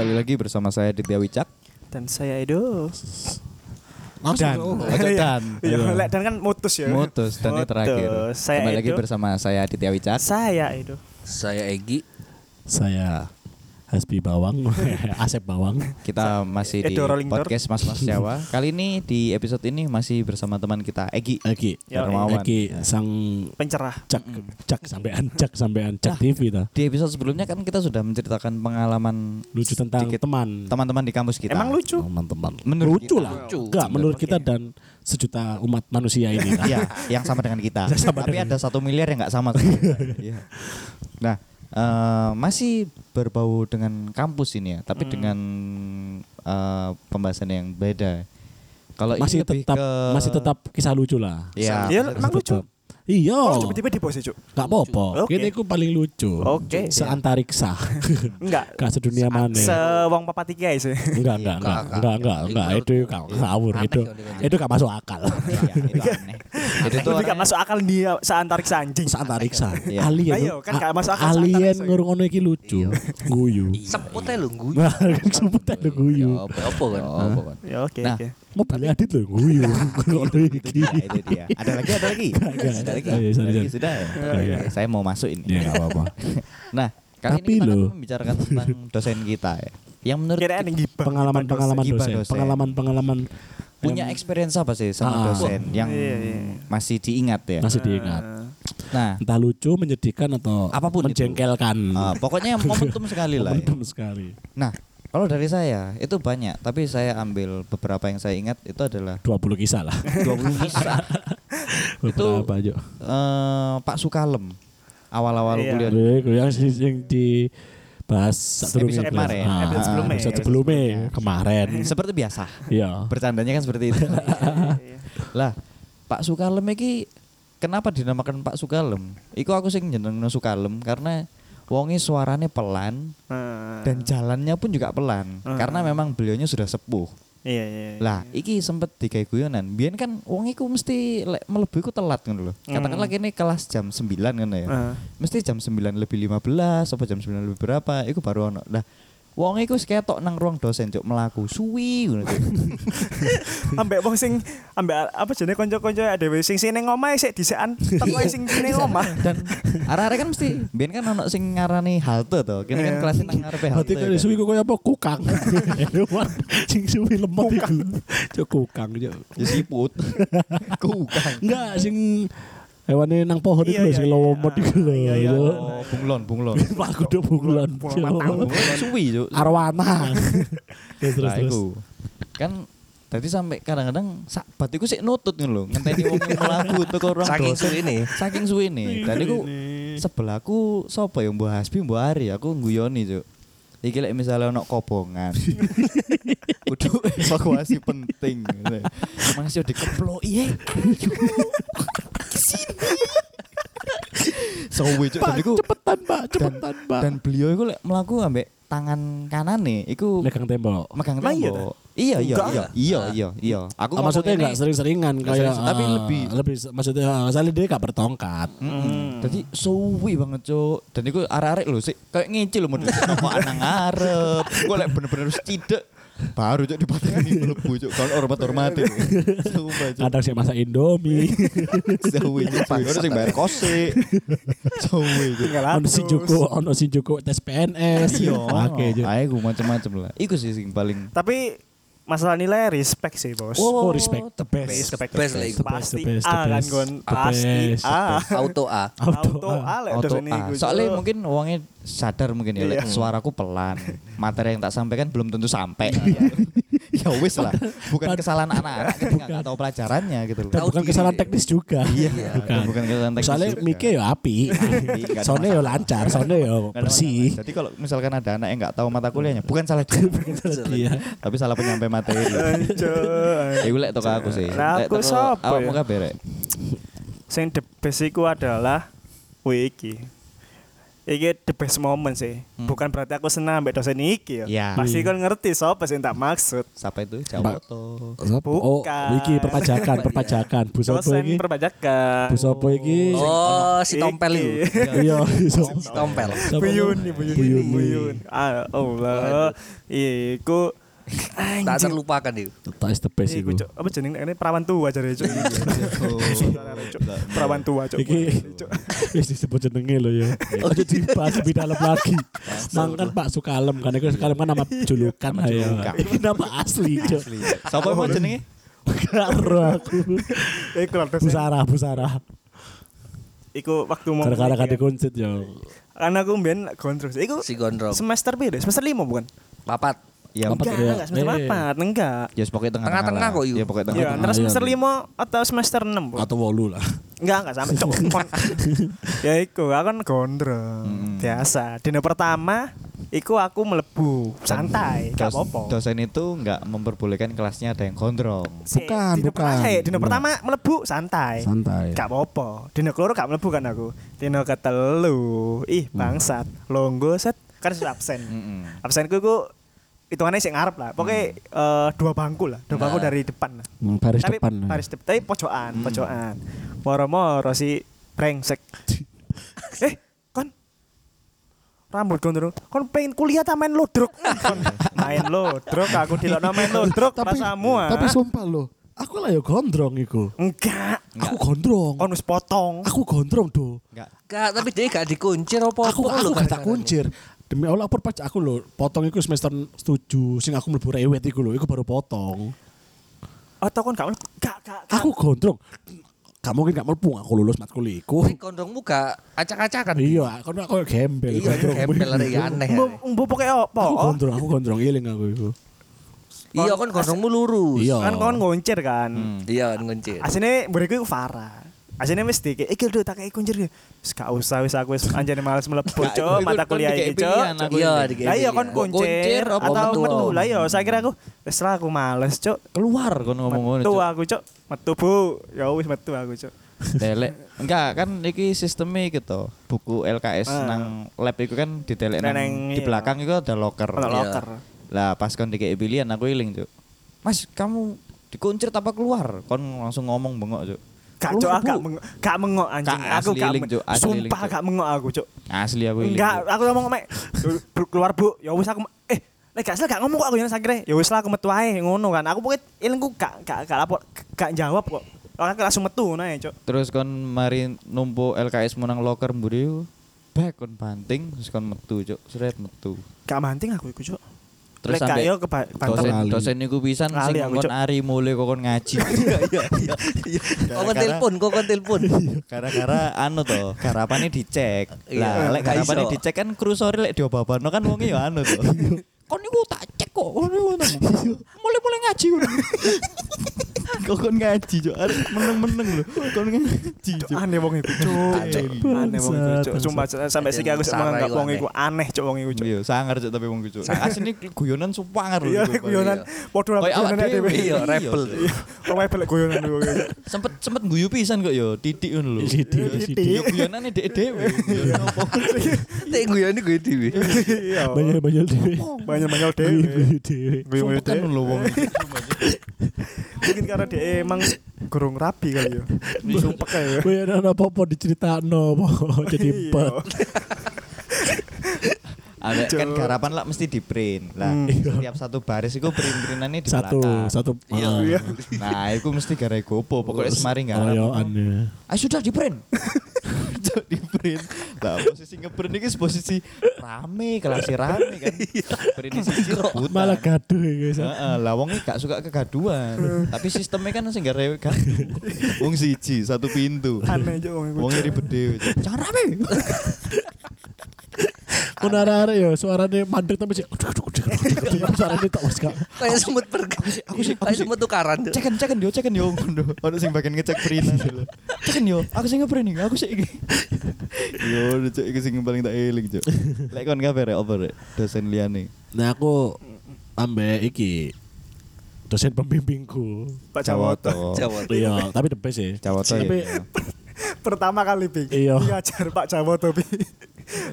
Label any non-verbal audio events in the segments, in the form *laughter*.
kembali lagi bersama saya Ditya Wicak Dan saya Edo. dan oh. ojo dan Iya, Ayo. lek dan kan mutus ya. mutus dan ini terakhir Mutus. Saya kembali lagi Edo. bersama saya Ditya Wicak Saya Edo. Saya Egi. Saya Hasbi Bawang, *laughs* Asep Bawang. kita masih di podcast Mas Mas Jawa *laughs* kali ini di episode ini masih bersama teman kita Egi Ya, Darmawan Eki sang Pencerah. cak cak sampean cak sampean cak TV ta. di episode sebelumnya kan kita sudah menceritakan pengalaman Lucu tentang sedikit teman. teman-teman di kampus kita Emang lucu? Teman-teman. Menurut lucu kita. lah. Lucu. Enggak, menurut kita dan sejuta umat manusia ini. *laughs* Iya, yang sama dengan kita. Sama Tapi dengan- ada satu miliar yang nggak sama. sama kita. Iya. Nah, eh, masih berbau dengan kampus ini ya, tapi dengan eh, pembahasan yang beda. Kalau ini masih tetap ke masih tetap kisah lucu lah. Masih emang lucu. Iya. Oh, tiba-tiba di pose, Cuk. Enggak apa-apa. Oke. Kita itu paling lucu. Oke. Seantariksa. Enggak. *laughs* Gak sedunia mana. Sewong papat tiga sih. Enggak, enggak, enggak, Enggak, enggak, enggak, enggak, enggak. itu enggak ngawur, itu itu enggak masuk akal. Iya, itu *laughs* tuh Itu gak orangnya- masuk akal dia seantariksa anjing. Seantariksa. Iya. Alien. Ayo, kan a- gak masuk akal Alien ngurung ngono iki lucu. Guyu. Seputnya lu guyu. *laughs* Sebut aja guyu. Apa, Apa kan? Apa kan? Ya oke Nah. oke. Mau balik adit loh guyu. Ngono iki. Nah, itu dia. Ada lagi, ada lagi. Ada lagi. Oh, iya, Ada lagi sudah. ya? iya. Saya mau masuk ini. Ya enggak apa-apa. *laughs* Nah, kali Tapi ini kita loh. akan membicarakan tentang *laughs* dosen kita ya. Yang menurut ada. Pengalaman-pengalaman Gibah dosen, dosen. pengalaman-pengalaman punya em, experience apa sih sama Ah. dosen yang Iya, iya. masih diingat ya? masih diingat. Nah, Entah lucu, menyedihkan atau Apa pun itu. menjengkelkan. uh, pokoknya *laughs* momentum sekali lah. Ya. Momentum sekali. Nah, kalau dari saya itu banyak, tapi saya ambil beberapa yang saya ingat itu adalah 20 kisah lah. *laughs* 20 kisah. *laughs* Beberapa aja. Eh, Pak Sukalem awal-awal Iya. kuliah Kuliah yang di bahas Episode kemarin. Episode sebelumnya. Episode sebelumnya kemarin. seperti biasa. Iya. Bercandanya kan seperti itu. *laughs* lah, Pak Sukalem iki kenapa dinamakan Pak Sukalem? Iku aku sing jenengno Sukalem karena wongi suaranya pelan Nah. dan jalannya pun juga pelan Ah. karena memang beliaunya sudah sepuh. Iya iya. iya. Lah, iki sempet digawe guyonan. Biyen kan wong iku mesti lek mlebu iku telat ngono lho. Katakanlah kene kelas jam 9 ngono ya. Ah. Mesti jam 9 lebih 15 apa jam 9 lebih berapa iku baru ono. Lah, wong iku ketok nang ruang dosen cuk melaku suwi ngono cuk. *laughs* ambek wong sing ambek apa jenenge kanca-kanca dhewe sing sing ning omah sik *laughs* dhisekan teko sing ning omah. Dan arek-arek kan mesti biyen kan ono sing ngarani halte to. Kene kan Iya. kelas nang ngarepe halte. Berarti kan. suwi kok kayak apa kukang. *laughs* Sing suwi lemot iku. Cuk kukang cuk. Ya siput. Kukang. Enggak sing hewane nang pohon Iya, iku lho iya, sing iya. lomot iku lho. Iya, iya. Cuk. Oh, bunglon, bunglon. *laughs* Pak kudu bunglon. Bunglon matang. Bunglon suwi cuk. Arwana. Terus *laughs* terus Nah, terus. iku. Kan Tadi sampai kadang-kadang sahabat iku sik nutut ngono lho, ngenteni wong mlaku teko ruang Saking suwi ini. Saking suwene. Dan iku sebelahku sapa ya Mbah Hasbi, Mbah Ari, aku guyoni, Cuk. Iki lek misalnya ono kobongan. *laughs* Kudu evakuasi penting. Masih dikeploki eh. Sowe cuk dan iku cepetan, Pak, cepetan, Pak. dan beliau iku lek mlaku ambek tangan kanan nih, iku megang tembok. megang iya tembok. Iya iya iya iya iya iya. Aku Ah, maksudnya enggak ini- sering-seringan Nggak kayak sering- tapi ah, lebih- lebih maksudnya ah, soalnya dia gak bertongkat. Mm. Jadi suwi banget cuk. Dan iku arek-arek lho sik kayak ngicil mau kok nang ngarep. Kok lek bener-bener harus tidak baru cuk dipateni mlebu cuk. Kalau hormat-hormati. Sumpah cuk. Kadang sih masak Indomie. Cuk. Ono sing bayar kose. Tinggal ono si Joko, ono si Joko tes PNS. Iya. Oke, Cuk. Ayo macam-macam lah. Iku sih sing paling Tapi masalah nilai respect sih, Bos. Oh, respect. the best. Respect. best lah iku. Pasti The best, the A kan best, Gon. the Pasti best, the A. Auto A. Auto. Auto A lek Auto A. Soalnya mungkin uangnya sadar mungkin ya, Iya. suaraku pelan. Materi yang tak sampaikan belum tentu sampai. *laughs* ya wis lah. Bukan kesalahan anak-anak ketika *laughs* nggak tahu pelajarannya gitu loh. Dan bukan diri. *laughs* kesalahan teknis juga. Iya, bukan. bukan kesalahan teknis. Soalnya. Mike ya api. Soalnya ya lancar, soalnya ya bersih. Jadi kalau misalkan ada anak yang nggak tahu mata kuliahnya, bukan salah dia, Iya. tapi salah penyampai materi. Ya lek toko aku sih. Nah, Lek aku sapa awakmu ya? kabeh rek. Sing the best iku adalah Wiki. Iki the best moment sih. Bukan berarti aku senang ambek dosen iki ya. Iya. Pasti kon ngerti sapa sing tak maksud. Siapa itu? Jawoto. Oh, Bukan. iki perpajakan, perpajakan. Bu sapa Dosen iki? perpajakan. Bu sapa iki? Oh, si tompel Iki. itu. *laughs* Iya, *laughs* iso. Si tompel. Sapa buyun. Buyun. Buyun. Ah, Allah. Iku Tak terlupakan itu. Tak is the best Iku cuk, apa jeneng ini perawan tua jare *laughs* cuk. Perawan tua cuk. Iki *laughs* wis disebut jenenge lho ya. Ojo dibahas lebih dalam *laughs* lagi. Mangkan Pak Sukalem kan iku Sukalem kan nama julukan ayo. julukan. Iki nama asli, Cuk. Siapa mau jenenge? Karo aku. Iku lho Bu dosen. Sarah, Bu Sarah. Iku waktu mau Gara-gara ya. kuncut yo. Karena aku mbien gondrong. Iku Si gondrong. semester piro? Semester 5 bukan? Papat. Ya, Apa Enggak, tuh ya? enggak semester Eh. 4, enggak. ya pokoknya tengah-tengah. Tengah-tengah kok, Yu. Ya pokoknya Iya, tengah-tengah. antara iya, semester iya. 5 atau semester 6. Bu. Atau wolu lah. Enggak, enggak sampai *laughs* cok. Ya iku, aku kan gondrong. Mm. Biasa. Dino pertama iku aku melebu santai, Dos- gak apa-apa. Dosen itu nggak memperbolehkan kelasnya ada yang gondrong. Si, Bukan, dino bukan. pertama- dino Enggak. pertama melebu santai. Santai. Gak apa-apa. Dino keloro gak melebu kan aku. Dino ketelu, ih bangsat. Longgo set kan sudah absen. Mm-mm. Absenku iku hitungannya sing ngarep lah. Pokoknya eh, dua bangku lah, dua bangku Nah. dari depan lah. Hmm, Baris tapi depan. baris depan, tapi pojokan, pojokan. Moro-moro si brengsek. *laughs* eh, kon rambut gondrong. Kon pengen kuliah ta main lodrok. Kon main lodrok, aku dilokno main lodrok tapi rasamu ah. tapi sumpah lo, aku lah yo gondrong iku. enggak. Aku gondrong. Kon wis potong. Aku gondrong do. Nggak. Gak, tapi dia gak dikuncir apa Aku aku gak tak kuncir. Demi Allah perpac aku lho, potong iku semester 7 sing aku mlebu rewet iku lho, iku baru potong. Atau kon gak gak gak. gak. Aku gondrong. Gak mungkin gak mlebu aku lulus matkul iku. Gondrongmu gak acak-acakan. Iya, kan aku gembel. Iya, gondrong. gembel ada yang aneh. Mbok pokoke apa? Aku gondrong, aku gondrong iling aku iku. Iya kan gondrongmu lurus. Iya. Kan kon ngoncir kan. Hmm. Iya, nguncir. Asine mburiku iku Farah. Asine mesti kayak iki lho tak kayak kuncir. Wis gak usah wis aku wis anjane males mlebu cok itu- mata itu kuliah iki cok. Iya, Lah iya kon apa atau metu? metu. Lah iya saya kira aku wis lah aku males cok. Keluar kon ngomong ngono. Metu Cuk. aku cok. Metu Bu. Ya wis metu aku cok. Delek. Enggak, kan iki sistemnya gitu. Buku LKS Ah. nang lab itu kan ditelek nang di iya. belakang itu ada locker. Ono Iya. loker. Lah pas kon dikei pilihan aku iling, Cuk. Mas, kamu dikuncir apa keluar? Kon langsung ngomong bengok, Cuk. Gak cok gak mengok gak mengok anjing. Aku gak iling, Sumpah gak mengok aku cok. Asli aku iling. Enggak, aku ngomong mek "Bu, keluar Bu. Ya wis aku eh Lek gak salah gak ngomong kok aku yang sakire. Ya wis lah aku metu ae ngono kan. Aku pokoknya ilengku gak gak gak lapor gak jawab kok. Aku langsung metu nah cok. Terus kon mari numpuk LKS menang locker mburi back kon banting terus kon metu, Cuk. Seret metu. Gak manting aku iku cok. Terus Lek sampe yo dosen dosen niku pisan sing kon ari mulai kok kon ngaji. *laughs* Kok kon telepon, kok kon telepon. *laughs* Gara-gara anu to, garapane dicek. Iya, Lah, lek gak garapane dicek kan kru sore lek diobabano kan wonge ya anu to. *laughs* Kon niku tak cek kok. Mulai-mulai ngaji. *laughs* Kok kon ngaji, Cuk. Arek meneng-meneng lho. Kon ngaji, Cuk. Aneh wong iku cok. Aneh wong iku cok. Bangsat, Sumpah sampai siki aku menganggap iku wong aneh. iku aneh cok wong iku cok. Iya, sangar Cuk tapi wong Cuk. Asline guyonan supangar lho. Iya, iku, guyonan padha Kayak awak guyonan dhewe. dhewe. Iya, rebel. Iya, Pokoknya balik guyonan dhewe. Cok. Sempet sempet guyu pisan kok ya, titik ngono lho. Titik, titik. Guyonane dhek dhewe. Guyon apa? *laughs* Tek guyone gue dhewe. Iya. Banyak-banyak dhewe. Banyak-banyak dhewe. Guyu-guyu dhewe. Kan dhewe. lho wong iki. Mungkin karena dia emang gurung rapi kali ya. Sumpah kayak. Banyak ana apa-apa diceritakno apa *laughs* jadi Iya. *laughs* Ada kan garapan lah mesti di print. Lah, Hmm. *laughs* setiap satu baris itu print-printannya di Satu, belakang. satu. Iya. ah. Iya. Nah, itu mesti gara gopo. Pokoknya semari nggak. Ya. Ah sudah di print. *laughs* Cuk, di print. Lah posisi ngeprint ini posisi rame, kelasnya rame kan. Print di siji rebutan. Malah gaduh ya guys. Heeh, lah wong iki gak suka kegaduan. Tapi sistemnya kan sing gawe gaduh. *laughs* Wong siji satu pintu. Aneh aja wong iku. Wong ribet dhewe. Cuk. Jangan rame. Mun arek-arek ya suarane mandek tapi sih. Suarane tak wis gak. Kayak semut bergerak. Aku sih- Kayak sih- semut tukaran. Cuk. Cekan cekan yo cekan yo ngono. Ono sing bagian ngecek printan dulu. Cekan yo, aku sing ngeprint aku sih iki. Yo, cuk iki sing paling tak eling, cuk. Lek kon kabar apa rek? Dosen liyane. Nah aku ambek iki dosen pembimbingku. Pak Jawoto. Jawa. Iya, tapi the best sih. Jawoto Tapi ya. *laughs* Pertama kali Bi. Iya. Ngajar Pak Jawoto Bi.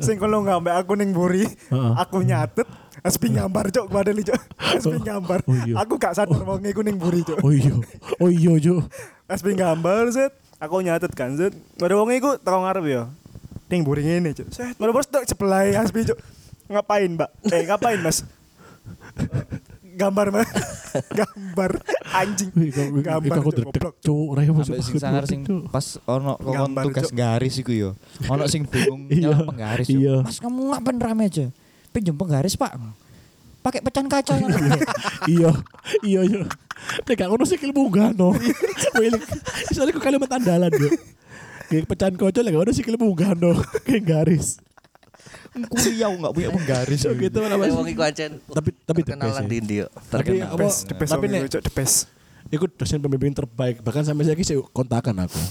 Sing *laughs* kalau ngambil aku ning buri, aku nyatet, Aspi gambar cok gua ada cok. Aspi gambar. Oh, iya. Aku gak sadar wong iku ning buri cok. Oh iya. Oh iya, Jo. Aspi gambar set. Aku nyatet kan set. Ada wong iku teko ngarep ya. Ning buri ngene cok. Set. Baru bos tok sebelah Aspi cok. Ngapain, Mbak? Eh, ngapain, Mas? *laughs* gambar mas gambar anjing gambar aku Cuk, dedek. Cuk. Raya masuk sing sangar sing pas ono Gambar, tugas garis iku yo. Ono sing *laughs* bingung Iya. nyala penggaris. Cuk. Iya. Mas kamu ngapain rame aja? Pinjem penggaris, Pak. Pakai pecahan kaca. *laughs* iya iya iya nek gak ngono sih ilmu gano misalnya *laughs* kok kalimat andalan yo Kayak pecahan kocok lek ngono sih ilmu gano kayak garis Kuliah enggak punya penggaris. so gitu lah Tapi mas wong iku ancen tapi tapi terkenal dindi yo. tapi Terkenal. apa the best tapi wong nek iku, best ikut dosen pembimbing terbaik bahkan sampai saya sih kontakan aku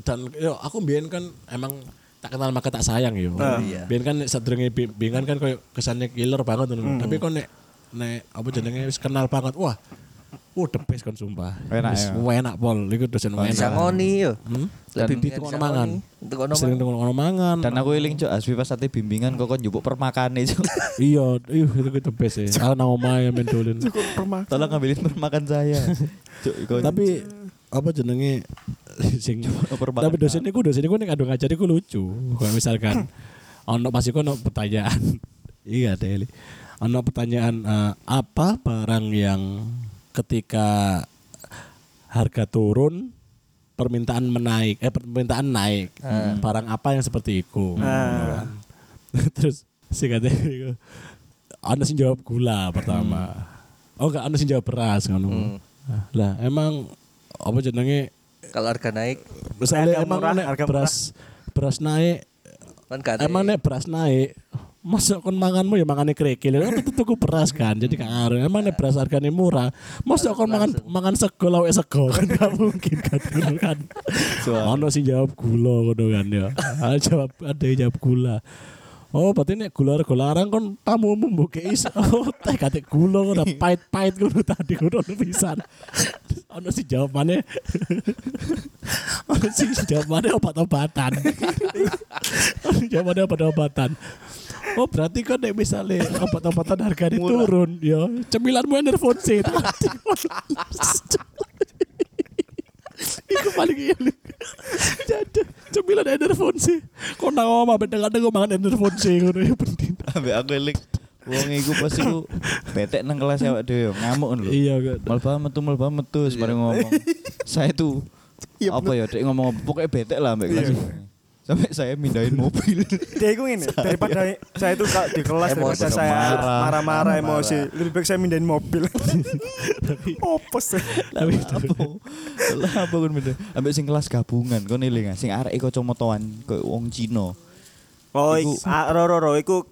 dan yo aku mbien kan emang tak kenal maka tak sayang yo Ah. Iya. mbien kan sadurunge bimbingan kan koyo kesannya killer banget ngono tapi kok nek nek apa jenenge wis kenal banget wah Oh, the best kan sumpah. Enak Wis ya. enak pol, iku dosen Bisa enak. ngoni yo. Hmm? Lebih itu kono mangan. Kono Sering mangan. tunggu kono mangan. Dan aku eling cuk asbi pas ate bimbingan kok kon njupuk permakane cuk. *laughs* iya, iya itu itu best ya. Aku nang omahe main dolen. Permak- Tolong ngambilin permakan saya. Cuk, iku Tapi apa jenenge *laughs* sing permakan. tapi dosen iku dosen iku nek adu ngajar iku lucu. Kayak misalkan *clears throat* ono pas iku ono pertanyaan. *laughs* iya, Deli. Ono pertanyaan eh, apa barang yang ketika harga turun permintaan menaik eh permintaan naik. Barang apa yang seperti itu? Ah. *laughs* terus si katanya iku, ono sing jawab gula pertama. Oh enggak ono sing jawab beras ngono lah emang apa jenenge? Kalau harga naik misalnya Harga emang murah, harga beras beras naik kan emang nek beras naik Masa kon manganmu ya mangane krekil kan tuku tuku beras kan jadi gak ngaruh. Emang nek beras harganya murah. Masa kon mangan mangan sego lawe sego. Kan gak mungkin kan ngono kan. Ono sing jawab gula ngono kan ya. Ada jawab ada jawab gula. Oh, berarti nek gula rego larang kon tamu membuke is. Oh, teh kate gula ngono pahit-pahit ngono tadi ngono pisan. Ono sing jawabane Ono sing jawabane obat-obatan. Ono jawabane obat-obatan. Oh berarti kan nek misalnya obat-obatan harganya turun? Ya cemilanmu enervonse *laughs* Iku paling ini Jadi cemilan enervonse Kok nang omah bedeng-bedeng kok mangan enervonse ngono ya penting Ambek aku eling. Wong iku pas iku betek nang kelas awak dhewe ngamuk lho. Iya kan Melba metu melba metu sembarang ngomong. *laughs* Saya tuh apa ya dek ngomong pokoknya betek lah ambek kelas. Sampai saya mindahin mobil. *laughs* Dia itu ini daripada saya itu kalau di kelas Emosi. daripada saya Marah. marah-marah Marah. emosi lebih baik saya mindahin mobil. *laughs* Opus. Tapi apa? Lah apa kon mindah? Ambek sing kelas gabungan kon eling sing arek kacamataan koyo wong Cina. Oh, Iku- ah, ro ro ro iku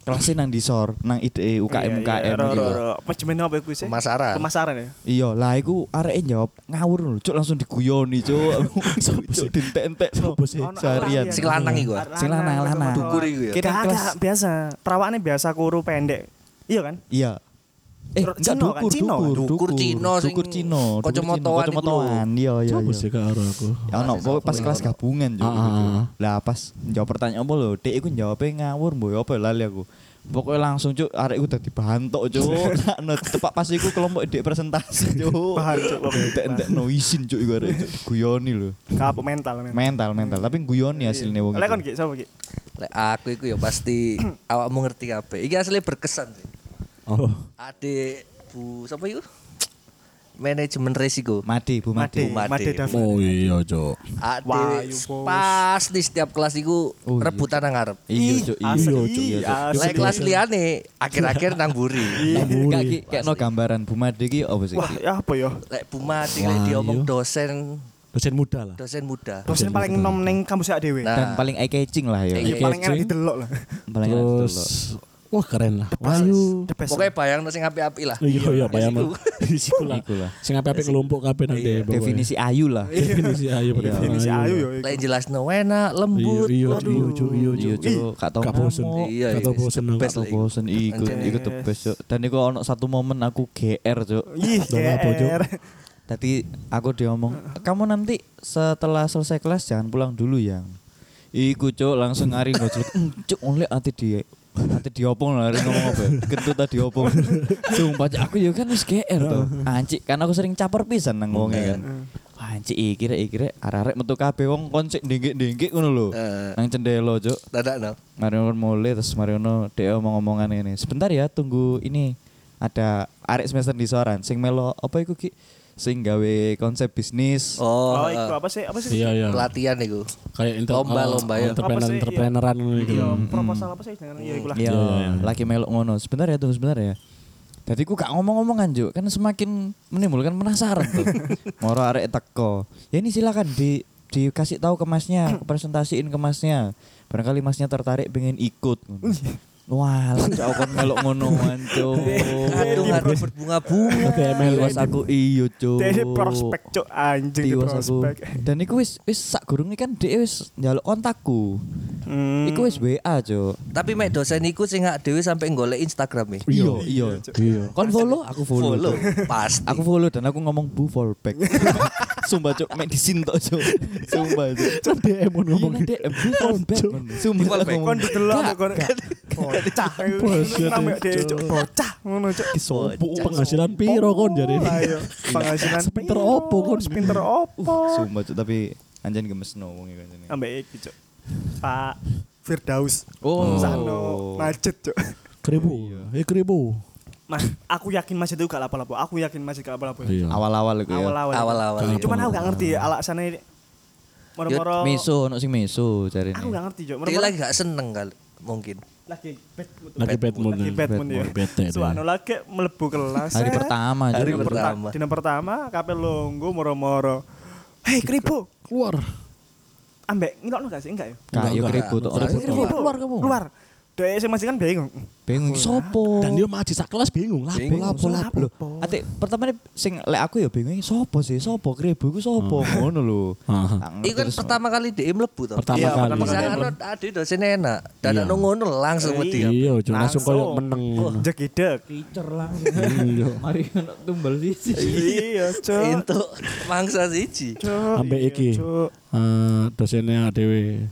Kelasnya nang disor, nang IDE UKM UKM. Gitu. Apa jenenge apa iku sih? Pemasaran. Pemasaran ya. Iya, lah iku arek jawab ngawur lho, cuk langsung diguyoni, cuk. *laughs* Cuk dientek-entek no. Sopo sih? Seharian. Sing lanang iku. ah. Sing lanang, lanang. Dukur iku ya. Kita biasa. Perawakannya biasa kuru pendek. Iya kan? Iya. Eh, enggak Cino kan? dukur, Cino kan? dukur, Dukur Cino sing dukur Cino, dukur Cino, lho. kacamataan. Iya, iya, iya. sih karo aku Ya pokoknya pas kelas gabungan juga. Ah, ah, ah. Lah pas jawab pertanyaan apa lho, Dek iku jawabnya ngawur mboyo apa ya, lali aku. Pokoknya langsung cuk arek iku dadi bahan tok cuk. *laughs* Nah, tepak pas iku kelompok dek presentasi *laughs* cuk. Bahan, Cuk. Entek-entek no isin cuk iku arek guyoni lho. Kapok mental mental. Mental mental tapi guyoni hasilnya wong. Lek kon ki sapa ki? Lek aku iku ya pasti awakmu ngerti kabeh. Iki asli berkesan sih. Oh Adik Bu sapa iku? Manajemen resiko. Mati, Bu Mati. Made, Made. Made David. Oh iya cok bos. pasti setiap kelas iku Oh, iya. rebutan nang ngarep. Iya cuk, iya. Cuk, iya. Lek kelas liyane *laughs* akhir-akhir nang buri. Enggak ki kayak no gambaran Bu Made ki apa sih? Wah, ya apa ya? Lek Bu Wah, lek diomong iya. dosen Dosen muda lah dosen muda. Dosen paling nom ning kampus sak dhewe. Nah. Dan paling eye catching lah ya. Eye Iya, paling enak catching. didelok lah. Paling enak Terus dulu. Wah keren lah Wahyu. Pokoknya bayang sing api-api lah. Iya iya bayang Iku. Iku lah. Sing apa-apa kelompok kabeh nang Iya. deh Definisi ayu lah. Definisi ayo Iya. Definisi ayu ya. Lek jelas no enak, lembut. Iya iya Aduh. iya iya Iya gak tau Gak bosen. Iya, Gak tau iya, bosen aku. best Gak lah iku. bosen iku, iku the best cuk. Dan iku ono satu momen aku GR. Ih, apa, Cuk? GR. Tadi aku diomong, kamu nanti setelah selesai kelas jangan pulang dulu yang. Iku cuk langsung ngari ngocok. Cuk *laughs* oleh ati dia. Ati diopong lah hari ngomong apa? ya? Kentut tadi opong. Sumpah aku ya kan wis GR tuh. Anci kan aku sering caper pisan nang wonge kan. Anci iki rek iki rek arek-arek metu kabeh wong kon sik ndengek-ndengek ngono lho. Eh. Nang cendelo cuk. Dadak no. Mariono mulai terus Mariono dia omong-omongan ini. Sebentar ya tunggu ini ada arek semester di soran sing melo apa iku Ki? Sing gawe konsep bisnis. Oh, Oh, iku apa sih? Apa sih? Iya iya. pelatihan iku. Kayak inter, Lomba, eh, lomba ya. Entrepreneur, entrepreneuran ngono iku. Iya, proposal apa sih dengan iya iku lah. Iya, Iya, iya. lagi melok ngono. Sebentar ya tunggu sebentar ya. Jadi ku gak ngomong-ngomongan Juk, kan semakin menimbulkan penasaran tuh. *laughs* Moro arek teko. Ya ini silakan di dikasih tahu ke masnya, *coughs* presentasiin ke masnya. Barangkali masnya tertarik pengen ikut. Wah, aku kon melok ngono mancu. *laughs* Aduh, aduh berbunga-bunga. Tiwas aku iyo cuk. Dene prospek cuk anjing di Tiwas aku. prospek. Dan iku wis wis sak gurunge kan dhek wis njaluk kontakku. Hmm. Iku wis WA cuk. Tapi mek dosen iku sing hak dhewe sampe golek Instagram e. Iya, iya. Iya. Kon follow, aku follow. Follow pasti. Aku follow dan aku ngomong bu fallback. *laughs* Sumpah cuk, mek disintok cuk. Sumpah cuk. Kan DM ngono ngomong. Iya, DM bu fallback. Sumpah. Kon didelok Gak, kon bocah. *laughs* Namanya Cuk. cuk bocah ngono cuk. Sopo. Penghasilan piro kon jadi. Ayo, penghasilan Sepinter piro? opo kon? Sepinter opo? Sumpah cuk, tapi anjen gemes no wong iku anjene. Ambek iki cuk. Pak Firdaus. Oh. Sano macet cuk. Kribo. Eh kribo. Mas, aku yakin masjid itu gak lapo-lapo. Aku yakin masjid gak lapo-lapo. Iya. Awal-awal iku ya. Awal-awal. Awal-awal. Cuman aku gak ngerti alasannya moro-moro. Miso, ono sing miso jarine. Aku gak ngerti, Cuk. Dia lagi gak seneng kali mungkin. lagi bad mood. Lagi bad mood. Lagi bad mood ya. Bete. Suano lagi melebu kelas. Hari pertama Hari pertama. Dina pertama kabeh lungguh moro-moro. Hei kribo, Keluar. ambek ngilokno gak sih? Enggak ya? Enggak. Kribo, Kribo, Keluar kamu. Keluar. Dek sing masih kan bingung. Bingung sopo. Dan dia maju sak kelas bingung. Bingung. lapo lapo. Ate pertama sing lek aku ya bingung sopo sih? Sopo kribo iku sopo? Ngono lho. Iku kan pertama kali dia mlebu toh. Pertama Iya, kali. pertama Bisa kali. ada dosen enak. Dan Iya. ada ngono langsung Iya. wedi. Iya, langsung koyo meneng. Jegidek. Teacher langsung. Iya. *laughs* Mari ono tumbal siji. Iya, Cuk. Untuk mangsa siji. Ambek iya, iki. Eh, dosennya Dewi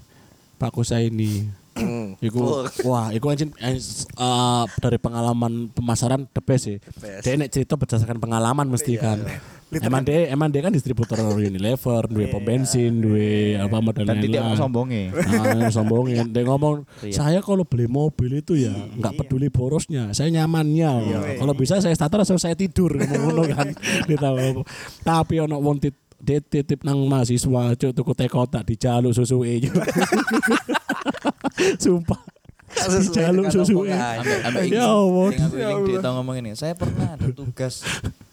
Pak Kusaini. Hmm. Iku wah, iku anjing eh, eh, dari pengalaman pemasaran the best sih. best. Dia nek cerita berdasarkan pengalaman mesti kan. Literal. Emang dia emang dia kan distributor Unilever, duwe pom bensin, duwe apa model Dan titik mau sombonge. Nah, sombongin. Dia ngomong, Iya. saya kalau beli mobil itu ya nggak peduli borosnya, saya nyamannya. Kalau bisa saya starter atau saya tidur, *laughs* ngomong ngono kan. Tapi ono wong tit dia titip nang mahasiswa cuk tuku teh kotak dijaluk susu e *laughs* Sumpah. Dijaluk susu e. Ya Allah. Dia tau ngomong ini. Saya pernah ada tugas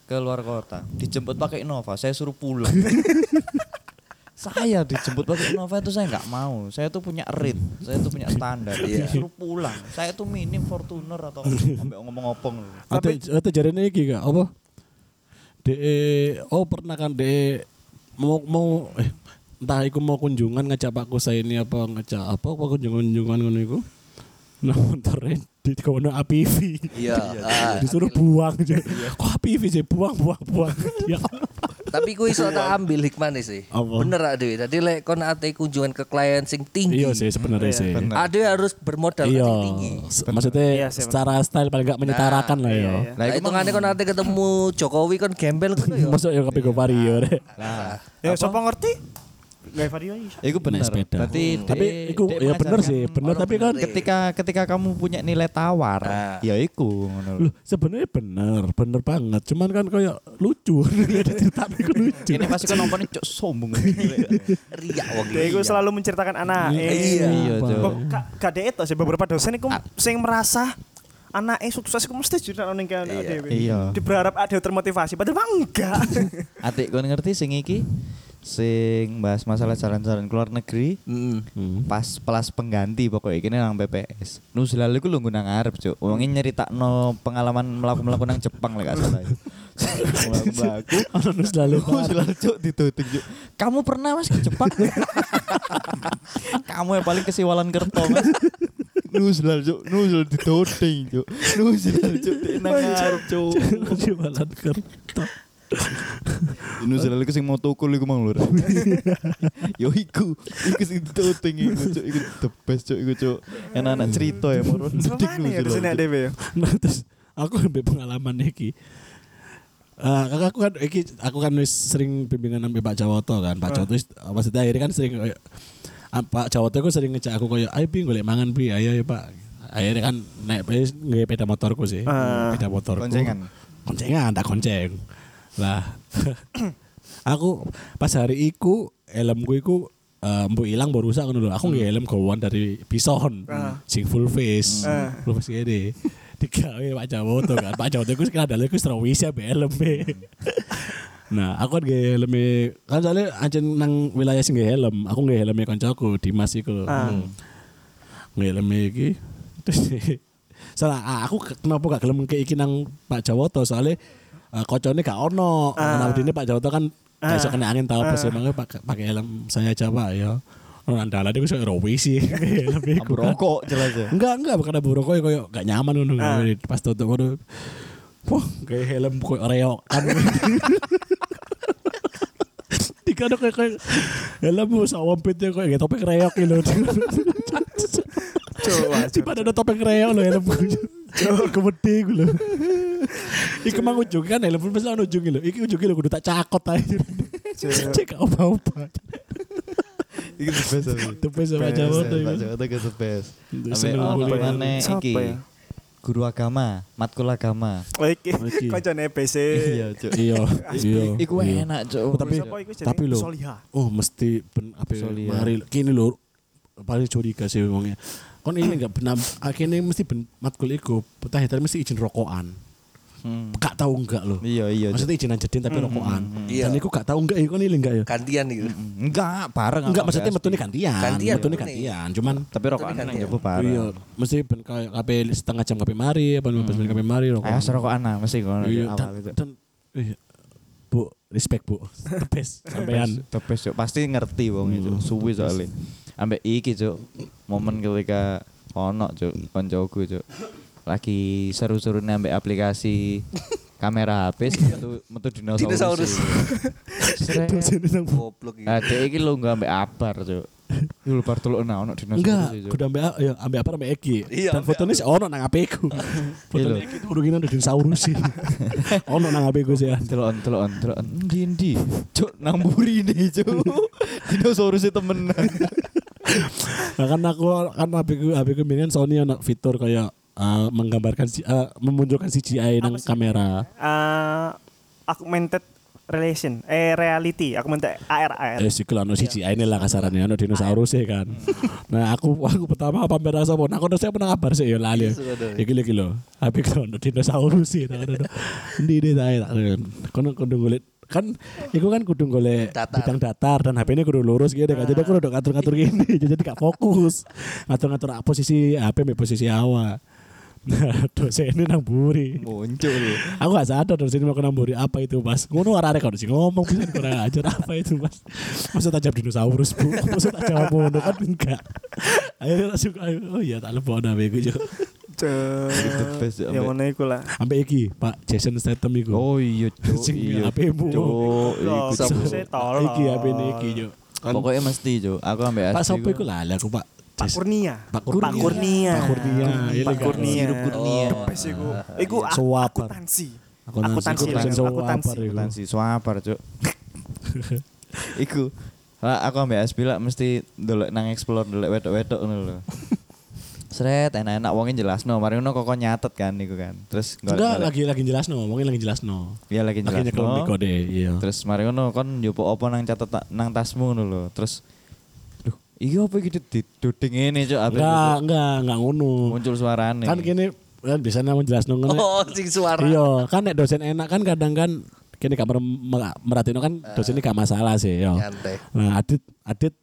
ke luar kota, dijemput pakai Innova, saya suruh pulang. *laughs* saya dijemput pakai Innova itu saya nggak mau. Saya tuh punya rate, saya tuh punya standar. Iya. Disuruh pulang. Saya tuh minim Fortuner atau *laughs* ambek ngomong opong. Atau atau jarene iki gak apa? De oh pernah kan de mau mau eh entah iku mau kunjungan ngajak Pak Kusa ini apa ngajak apa apa kunjungan-kunjungan ngono iku. Nah, motornya di kono APV. Iya. *laughs* ah. Disuruh buang aja. Kok APV sih buang buang buang. *laughs* ya. Tapi ku iso tak ambil hikmahnya sih. Apa? Bener Ade. Tadi lek kon ate kunjungan ke klien sing tinggi. Iya sih sebenarnya Iya, sih. Ade harus bermodal Iya. tinggi. Maksudnya Iya sih, secara style paling gak menyetarakan lah ya. iya, iya. Lah Lah iku itu ngane kon ate ketemu Jokowi kon gembel ngono ya. *laughs* Masuk ya ke Vario. Lah, Ya sapa ngerti? Gak iso. Iku bener. Naik sepeda. Berarti Tapi dia- iku ya bener mengajarkan sih, bener orang tapi kan ketika ketika kamu punya nilai tawar, Nah. ya iku ngono lho. Loh, sebenarnya bener, bener banget. Cuman kan kayak lucu. *laughs* tapi kan *laughs* lucu. Ini pasti kan nontonnya cok sombong. *laughs* Riak wong Dia iku selalu menceritakan anak. Iya. Iya, gak ada itu sih beberapa dosen iku sing merasa anaknya sukses iku mesti jadi ning kene Iya. Iya. Diberharap ada termotivasi, padahal enggak. Atik kon ngerti sing iki sing bahas masalah jalan-jalan keluar negeri Heeh. Hmm. pas pelas pengganti pokoknya ini nang PPS. Nusilal iku lungguh nang arep, Cuk. Wonge nyeritakno pengalaman melaku-melaku nang Jepang lek gak salah. Melaku. *laughs* Ono nus lalu. Nusilal *laughs* Cuk ditutup, Cuk. Kamu pernah Mas ke Jepang? *laughs* Kamu yang paling kesiwalan kerto, Mas. Nusilal, Cuk. Nusilal ditodeng, Cuk. Nusilal, Cuk. di nang arep, Cuk. Jualan kertas. Zealand iku sing mau tukul iku mang lur. *laughs* Yo iku, iku sing tuting iku cuk, iku the best cuk iku cuk. Enak-enak cerita ya Seneng ya ya. Nah terus aku ambil pengalaman iki. Eh, kakak aku kan iki aku kan sering bimbingan sampai Pak Jawoto kan. Pak Jawoto wis- maksudnya akhirnya kan sering kayak ah, Pak Jawoto aku sering ngejak aku kayak ayo pi golek mangan pi ayo ya Pak. Akhirnya kan naik peda motorku sih. Ah. Peda motorku. Koncengan. Koncengan tak konceng. Lah *coughs* aku pas hari iku helmku iku eh, mbok ilang baru rusak ngono lho. Aku nggak helm gawan dari Bison. Ah. Sing full face. Ah. Full face gini. *laughs* Digawe Pak Jawoto kan. Pak Jawoto iku sekarang adalah iku serawis ya helm Nah, aku kan gak helm kan soalnya ancen nang wilayah sing gak helm, aku gak helm koncoku Dimas iku. Ah. Hmm. Gak helm iki. *laughs* Terus *laughs* salah ah, aku ke- kenapa gak gelem ke iki nang Pak Jawoto soalnya uh, kocone gak ono. Ah. Karena ini Pak Jawoto kan Ah. gak iso kena angin tau apa sih makanya pakai pakai helm saya aja Pak ya. Ono andalan iku sok rawis sih. *laughs* Abu kan. rokok jelas ya. Enggak, enggak bukan abu rokok koyo gak nyaman ngono. Ah. Pas tutup ngono. Wah, kayak helm koyo reokan. *laughs* Dikado kayak kayak helm sawampitnya kayak topeng reok gitu. Coba. Pada ada topeng reok lho helm. Coba kemede gue lho. Iki mang ujung kan helm mesti ono ujung lho. Iki ujungnya lho kudu tak cakot aja. Cek apa-apa. Iku the best. tapi. The best sama Jawa tuh. Jawoto iku the best. Mana Siapa iki? ya? Guru agama, matkul agama. Oh iki koncone PC. Iya, cuk. Iya, iya. Iku iya. enak, cuk. Tapi- iku jenenge? tapi lho. Oh mesti ben apa ya, mari kini lho paling curiga sih ngomongnya. Kon ini enggak benar akhirnya mesti ben matkul iku petahiter mesti izin rokokan. Hmm. Gak tahu enggak loh. Iya, iya. Maksudnya izinan jedin tapi rokokan. Iya. Dan iku gak tahu enggak iku ini enggak ya. Gantian gitu. Enggak, bareng. Enggak aku maksudnya metune gantian. Gantian, Metune gantian. Cuman Tapi rokokan nang jopo bareng. iya mesti ben kayak kape setengah jam kape mari apa 15 menit kape mari rokokan. Ayo serokokan nah, mesti ngono di Iya, dan, awal itu. dan iya. Bu, respect Bu. *laughs* The best sampean. The best, Cuk. Pasti ngerti wong itu. Suwi soalnya. Ambek iki, Cuk. Momen ketika ono, Cuk, koncoku, Cuk. Lagi seru-serunya ambek aplikasi kamera HP metu metu Dinosaurus. dinosaurus. Goblok gitu. Ah, dek iki nggak ambek abar, Cuk. Iku lho bar teluk nah ono dinosaurus Enggak, kudu ambek ya ambek apa ambek Eki. Iya, Dan fotonya sih ono nang HP ku. *laughs* Iya Fotonya lho. Eki turun ada dinosaurus sih. *laughs* ono nang HP ku sih. Telon, telon, telon. Endi endi? Cuk, nang mburi nih, Cuk. *laughs* Dinosaurus temenan. Nah, kan aku kan HP ku HP ku Sony ono fitur kayak eh, menggambarkan si, eh, memunculkan CGI nang kamera. Eh, augmented relation eh reality augmented AR AR. Eh sih ono CGI ini lah kasarannya ono dinosaurus sih kan. Nah aku aku pertama apa merasa pun aku udah saya pernah kabar sih ya lali. Iki iki lho. HP ku ono dinosaurus sih. Ndi ndi tak tak. Kono kudu golek kan iku kan kudu golek bidang datar dan HP ini kudu lurus gitu kan. Jadi aku udah ngatur-ngatur gini *laughs* jadi gak fokus. Ngatur-ngatur posisi HP mbek posisi awak. *laughs* Nah, dosen ini nang buri. Muncul. Aku gak sadar dosen ini mau nang buri apa itu mas. Ngono arek kau sih ngomong bisa kurang ajar apa itu mas. Maksud tajam dinosaurus bu. *laughs* Maksud tak jawab ngono kan enggak. Ayo langsung ayo. Oh iya tak lebih ada bego jo. Cuk. The best, Cuk, Ya ambek- ngono iku lah. Sampai iki Pak Jason Statham iku. Oh iya, Cuk. *laughs* Sing Iya. HP-mu. Cuk, iku. Iki HP ini iki jo. Pokoknya mesti, Cuk. Aku ambek Pak Sopo ku- iku lali aku Pak. Pak Kurnia. Pak Pak Kurnia. Kurnia. Pak Kurnia. Iya, Pak kan? Kurnia. Sirup Kurnia. The best iku. Iku ak- Suapar. akuntansi. Akuntansi. Akuntansi. Dosen lah, suapar Akuntansi. iku. Akuntansi swapar, Cuk. *laughs* Iku. Lah aku ambek Aspi lah mesti ndelok nang explore ndelok wedok-wedok ngono lho. *laughs* Sret enak-enak wongin jelasno, mari ngono kok nyatet kan iku kan. Terus Enggak lagi lagi jelas no, mungkin lagi jelas no. Iya lagi Lagi nyekel jelasno. kode, iya. Terus mari ngono kon njopo apa nang catet nang tasmu ngono lho. Terus iki apa iki diduding ngene, Cuk. Apa Enggak, enggak, enggak ngono. muncul suarane. Kan gini kan biasanya mau jelas no ngono. Oh, sing suara. Iya, kan nek dosen enak kan kadang kan kini kamar merhatiin kan dosen ini gak masalah sih yo. Nyantai. Nah, Adit Adit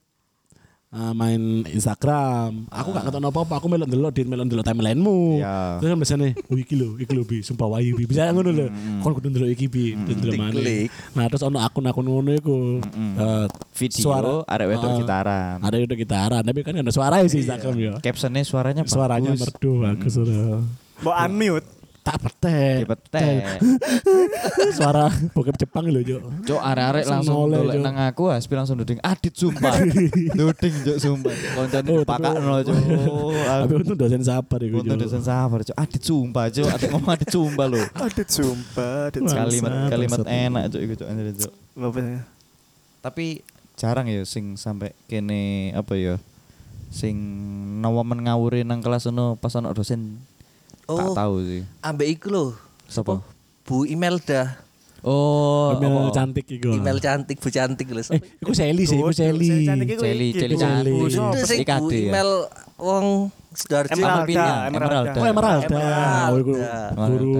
eh, main Instagram. Aku gak ngerti apa-apa, aku melon delok di melon delok timelinemu. Iya. Terus biasanya, oh iki lho, iki lho bi, sumpah wayu bi. Bisa ngono lho. Kon kudu delok iki bi, delok mana. Diklik. Nah, terus ono akun-akun ngono iku. Eh, Video arek wedok eh, gitaran. Ada udah gitaran, tapi kan ada suara sih Instagram yo. Captionnya suaranya bagus. Suaranya merdu bagus. Mbok unmute. Tak petek. Dipetek. *laughs* Suara bokep Jepang lho, Cuk. Cuk arek-arek langsung dolek nang aku Hasbi langsung duding adit sumpah. *laughs* duding Cuk sumpah. Koncone Oh, dipakakno Cuk. *laughs* Tapi untung dosen sabar iku, Untuk Cuk. dosen sabar Cuk. Adit sumpah Cuk. Adit ngomong adit sumpah lho. Adit sumpah, adit Kalimat kalimat enak Cuk iku Cuk. sumpah. Tapi jarang ya sing sampai kene apa ya sing nowomen ngawuri nang kelas ono pas ono dosen tak Oh, tahu sih. ambek iku lho. Sapa? Bu Imelda. Oh, Email apa? cantik iku. Email cantik, Bu cantik lho. Eh, iku Sally sih, iku Sally. Celi, celi Celi. cantik. Itu sing Bu email wong Sidoarjo. Emeralda, Emeralda. Oh, Emeralda. Oh, iku guru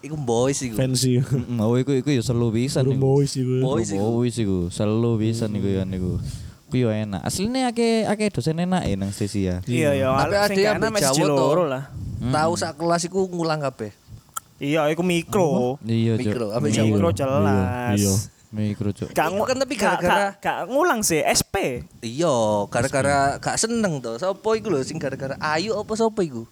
Iku boys iku. fancy. Oh, iku iku ya selu pisan Guru iku. boys iku. Boys iku. Boys iku, selu pisan iku ya niku. Yo enak. Asline akeh akeh dosen enak ya nang sesi ya. Iya, ya. Tapi ambek masih Jawa to. lah. Tahu sak kelas iku ngulang kabeh. Iya, iku mikro. Iya. Mikro, ambek. Jawa. Mikro Iya, jelas. iya. Mikro, Cuk. Gak kan tapi gara-gara- gak- ngulang sih, SP. Iya, gara-gara gak seneng to. Sapa iku lho sing gara-gara ayu apa sapa iku?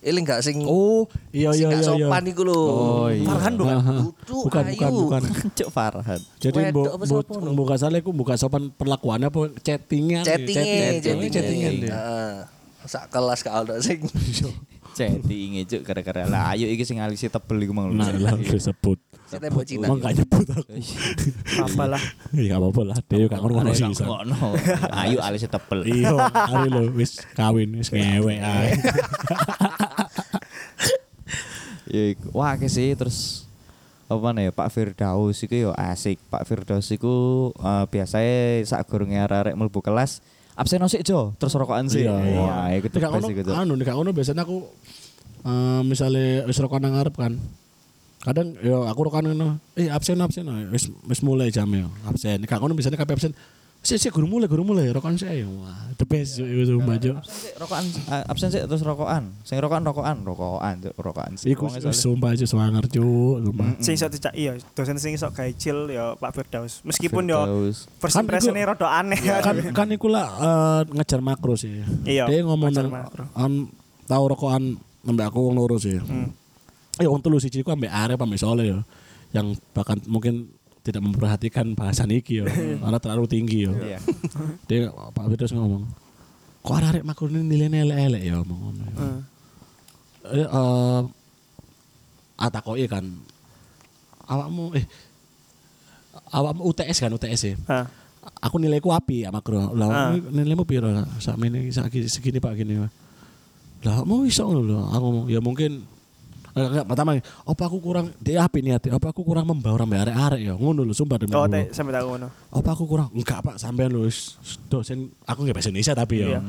Eling gak sing Oh, iya sing iya iya. iya. sopan iku lho. Oh, iya. Farhan bukan? Aha. Dudu, Bukan, ayu. bukan, bukan. *laughs* Cuk Farhan. Jadi siapa, no? buka salah aku buka sopan perlakuannya apa chattingan chattingan. dia. Heeh. Sak kelas gak ono sing Jadi inge Cuk gara-gara lah ayo iki sing alisi tebel iku mang. Nah, lah disebut. sing tembok Cina. Emang gak nyebut aku. Apa lah. Ya gak apa-apa lah, dia gak ngono sih. Ngono. Ayo alisi tebel. Iya, hari lo wis kawin wis ngewek ae. *laughs* Ya. Wah, akeh sih terus apa nih Pak Firdaus iku yo asik. Pak Firdaus iku eh, biasanya sak gurunge arek-arek mlebu kelas absen sik Jo, terus rokokan sih. Iya, iya. Wah, tebes ngono, iku Cuk. anu ngono biasanya aku eh misalnya wis rokokan ngarep kan. Kadang yo aku rokokan ngono, eh absen absen wis wis mulai jamnya absen. Nek gak ngono biasanya kabeh absen. Sik sik guru mulai guru mulai rokokan sik ayo. Wah, the best sumpah Cuk. Absen sik, rokokan absen sih terus rokokan. Sing rokokan rokokan, rokokan, rokokan sih. Iku sumpah Cuk semangar Cuk, sumpah. Sing iso dicak iya, dosen sing iso gawe chill ya Pak Firdaus. Meskipun yo Firdaus. first Kan impression-nya iku- rada aneh kan kan iku lah eh, ngejar makro sih. Iya, Dia ngomong nang tau rokokan mbak aku wong loro sih. Hmm. Eh wong telu siji ku ambek arek ambek soleh ya. Yang bahkan mungkin tidak memperhatikan bahasan iki ya. *laughs* karena terlalu tinggi ya. Iya. *laughs* Dia Pak Firdaus ngomong, "Kok arek makro ini nilainya elek-elek ya?" ngomong ngono. ya. Hmm. Eh eh atakoki kan awakmu eh awakmu UTS kan UTS ya. Hah. aku nilaiku api ya makro lah Ah. nilaimu piro sak ini segini, pak gini lah mau iso ngono lho aku ngomong ya mungkin enggak pertama apa aku kurang dia api nih apa aku kurang membawa sampai arek-arek ya ngono lho sumpah demi Oh, Allah. teh sampe tak ngono. apa aku kurang enggak pak sampean lho wis dosen aku nggak bahasa Indonesia tapi Iya. ya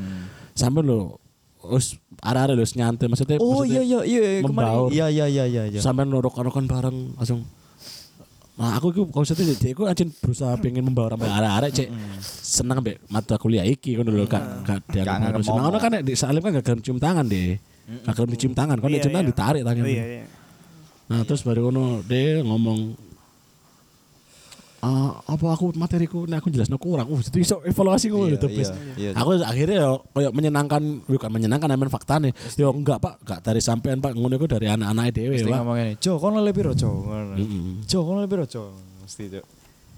sampean lho wis arek-arek lho wis nyantai maksudnya Oh maksudnya iya iya iya membaur. kemarin. Iya iya iya iya iya. sampean rokan-rokan bareng langsung Nah aku itu kalau saya dia aku anjing berusaha pengen membawa sampai arek-arek cek seneng ambek mata kuliah iki kan dulu kan gak dia seneng momok. kan nek di salim kan gak cium tangan deh gak gelem dicium tangan kan Iya, cium tangan iya. ditarik tangan iya iya. nah terus baru ngono dia ngomong Ah, apa aku materiku nek aku jelasno kurang. Uh, itu iso evaluasi ngono Iya, the best. iya, iya. Aku akhirnya ya kayak menyenangkan bukan menyenangkan emang faktane. Yo enggak, Pak, enggak dari sampean, Pak. Ngono iku dari anak-anak dhewe, Mesti Pak. ngomong ngene, "Jo, kono lebih piro, Jo?" Ngono. Mm-mm. Jo, kono lebih piro, Jo? Mesti, Jo.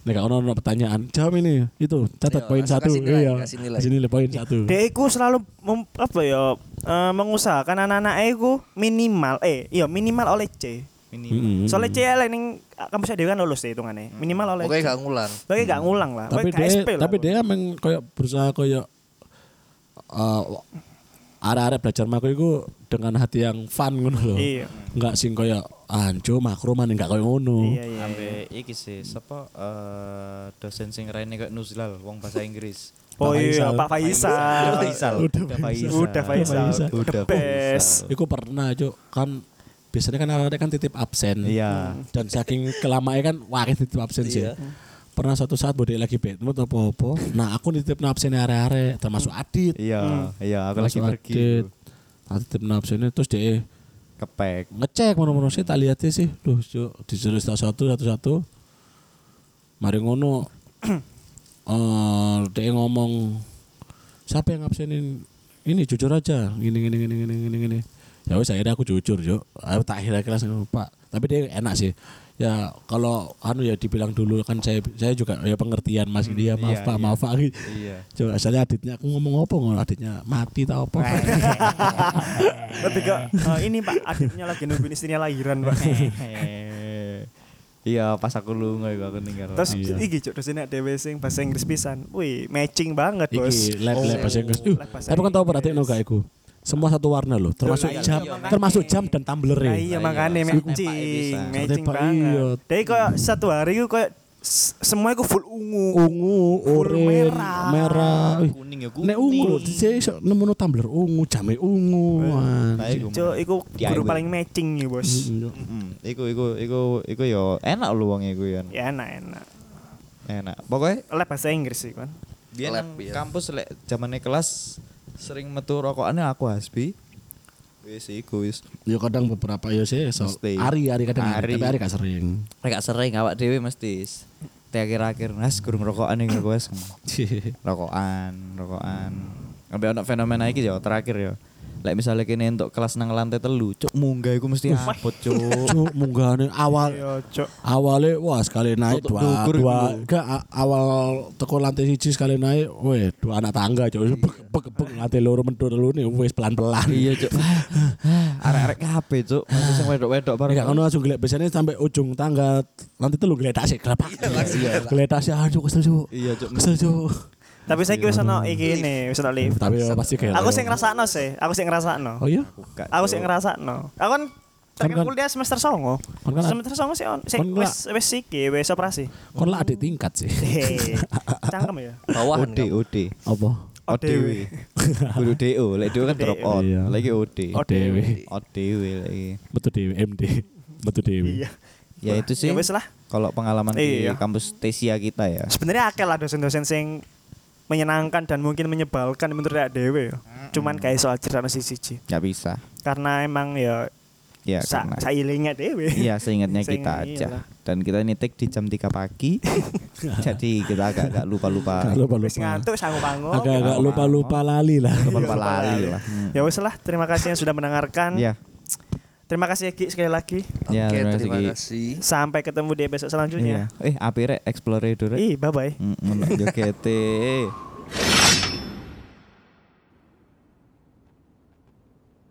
Nek ono ono pertanyaan, jawab ini. Itu catat Ayo, poin satu. nilai, Iya. kasih nilai. Kasih nilai poin satu. Dia iku selalu mem- apa ya eh, mengusahakan anak-anak iku minimal eh iya minimal oleh C. Ini Mm-mm. Soalnya C elek ning kampus dhewe kan lulus deh hitungannya. Minimal oleh Oke C. gak ngulang. Tapi gak ngulang lah. tapi dia lah, tapi dia emang kayak berusaha kayak uh, arah-arah belajar makro itu dengan hati yang fun ngono loh. Iya. Enggak sing kayak anjo makro man enggak kayak ngono. Iya iya. Ambe iki sih, sapa eh, dosen sing raine kayak Nuzlal, wong bahasa Inggris. Oh Pak iya, Faisal. Pak Faisal. Udah Faisal. Udah Faisal. Udah Faisal. Udah. Faisal. Iku pernah cuk kan biasanya kan anak kan titip absen. Iya. Dan saking kelamaannya kan wakil titip absen sih. Iya. Pernah satu saat bodi lagi bed mood apa apa. Nah aku nitip absen are-are termasuk Adit. Iya, iya aku lagi pergi. Adit. Adit titip absennya terus dia Kepek. ngecek mana-mana sih tak lihatnya sih loh disuruh satu-satu satu-satu mari ngono *clears throat* eh dia ngomong siapa yang absenin ini jujur aja gini gini gini gini gini gini Ya wis akhirnya aku jujur, Cuk. Aku tak akhirnya kelas Pak. Tapi dia enak sih. Ya kalau anu ya dibilang dulu kan saya saya juga ya pengertian Mas dia maaf iya, Pak, iya. maaf Pak. Iya. Coba asalnya aditnya aku ngomong apa ngono aditnya mati tau apa. Lebih ke eh, ini Pak, adiknya lagi nungguin istrinya lahiran, Pak. Iya, pas aku lunga iku aku ninggal. Terus Iya. iki cuk, terus ini dhewe sing bahasa Inggris pisan. Wih, matching banget, Bos. Iki lab Oh, lab bahasa Inggris. Uh, lab bahasa tapi kan tahu Inggris. perhatiin gak iku. Semua satu warna loh, termasuk iya, jam, iya, termasuk jam dan tumbler Nah, iya Iya, makanya sampai matching, matching banget. iya. Jadi kayak satu hari itu kayak semua itu full ungu. ungu, oranye, merah. merah. Kuning ya kuning. Nek ungu lho, saya iso nemu no tumbler ungu, jame ungu. Cuk, iku DIY. guru paling matching nih, Bos. Mm, Mm, iku iku iku iku yo enak lu wong iku ya. Ya enak, enak. Enak. Pokoknya Lab bahasa Inggris sih, kan. dia Lab, iya. kampus lek zamane kelas sering metu rokokannya aku Hasbi. Wis iku wis. Ya kadang beberapa ya sih, so, Mesti. hari hari kadang hari, Ari. tapi hari gak sering. Rek gak sering awak dhewe mesti. Teh akhir-akhir nas gurung rokokan ning aku wis. *laughs* Rokokan, rokokan. Sampai ono fenomena iki ya terakhir ya. Lek misalnya kene untuk kelas nang lantai telu, cuk munggah iku mesti abot, cuk. *laughs* Cuk, munggahane awal Yo, Cuk. awalnya wah sekali naik dua dukur dua a- awal teko lantai siji sekali naik, weh dua anak tangga cuy, bek bek bek lantai loro mendur dulu nih, wes pelan pelan. Iya, cuk. *laughs* *laughs* Arek-arek kabeh, cuk. Masih sing wedok-wedok bareng. Enggak ngono langsung geliat biasanya sampai ujung tangga lantai telu geletak sih geletak. Geletak sih aduh kesel cuk. Iya, cuk. Kesel cuk. Tapi saya wis ono iki nih, wis ono lift. Tapi ya pasti kayak Aku sing ngrasakno sih, aku sing ngrasakno. Oh iya? Aku sing ngrasakno. Aku kan Kan Tekan kan- kuliah semester songo. Kan kan semester songo sih on, sih kan wis wis iki wis operasi. kon lah adik tingkat sih. *laughs* Cangkem ya. Bawahan OD. OD. Apa? ODW. Kudu DO, lek DO kan drop out. Iya. Lagi OD. ODW. ODW lagi. Betul Dewi MD. Betul Dewi. Iya. Ya itu sih. Ya wis lah. Kalau pengalaman Iya. di kampus Tesia kita ya. Sebenarnya akeh lah dosen-dosen sing menyenangkan dan mungkin menyebalkan menurut awake dhewe ya. Cuman kayak soal cerita siji-siji. Nggak bisa. Karena emang ya Ya sa karena sailingnya dhewe. Iya, seingatnya *laughs* Seingat- kita aja. iyalah. Dan kita ini take di jam 3 pagi. *laughs* Jadi kita agak-agak lupa-lupa. Lupa Wis lupa. ngantuk sanggup-anggup. Agak-agak lupa lupa lali lah. Lupa lali lah. Ya wis lah, terima kasih yang sudah mendengarkan. Ya, Terima kasih ya Ki sekali lagi. ya Oke, terima terima kasih. Sampai ketemu di episode Iya. selanjutnya. Eh, api rek explore rek. Ih, bye bye. Mm, ngono, Joget. *laughs*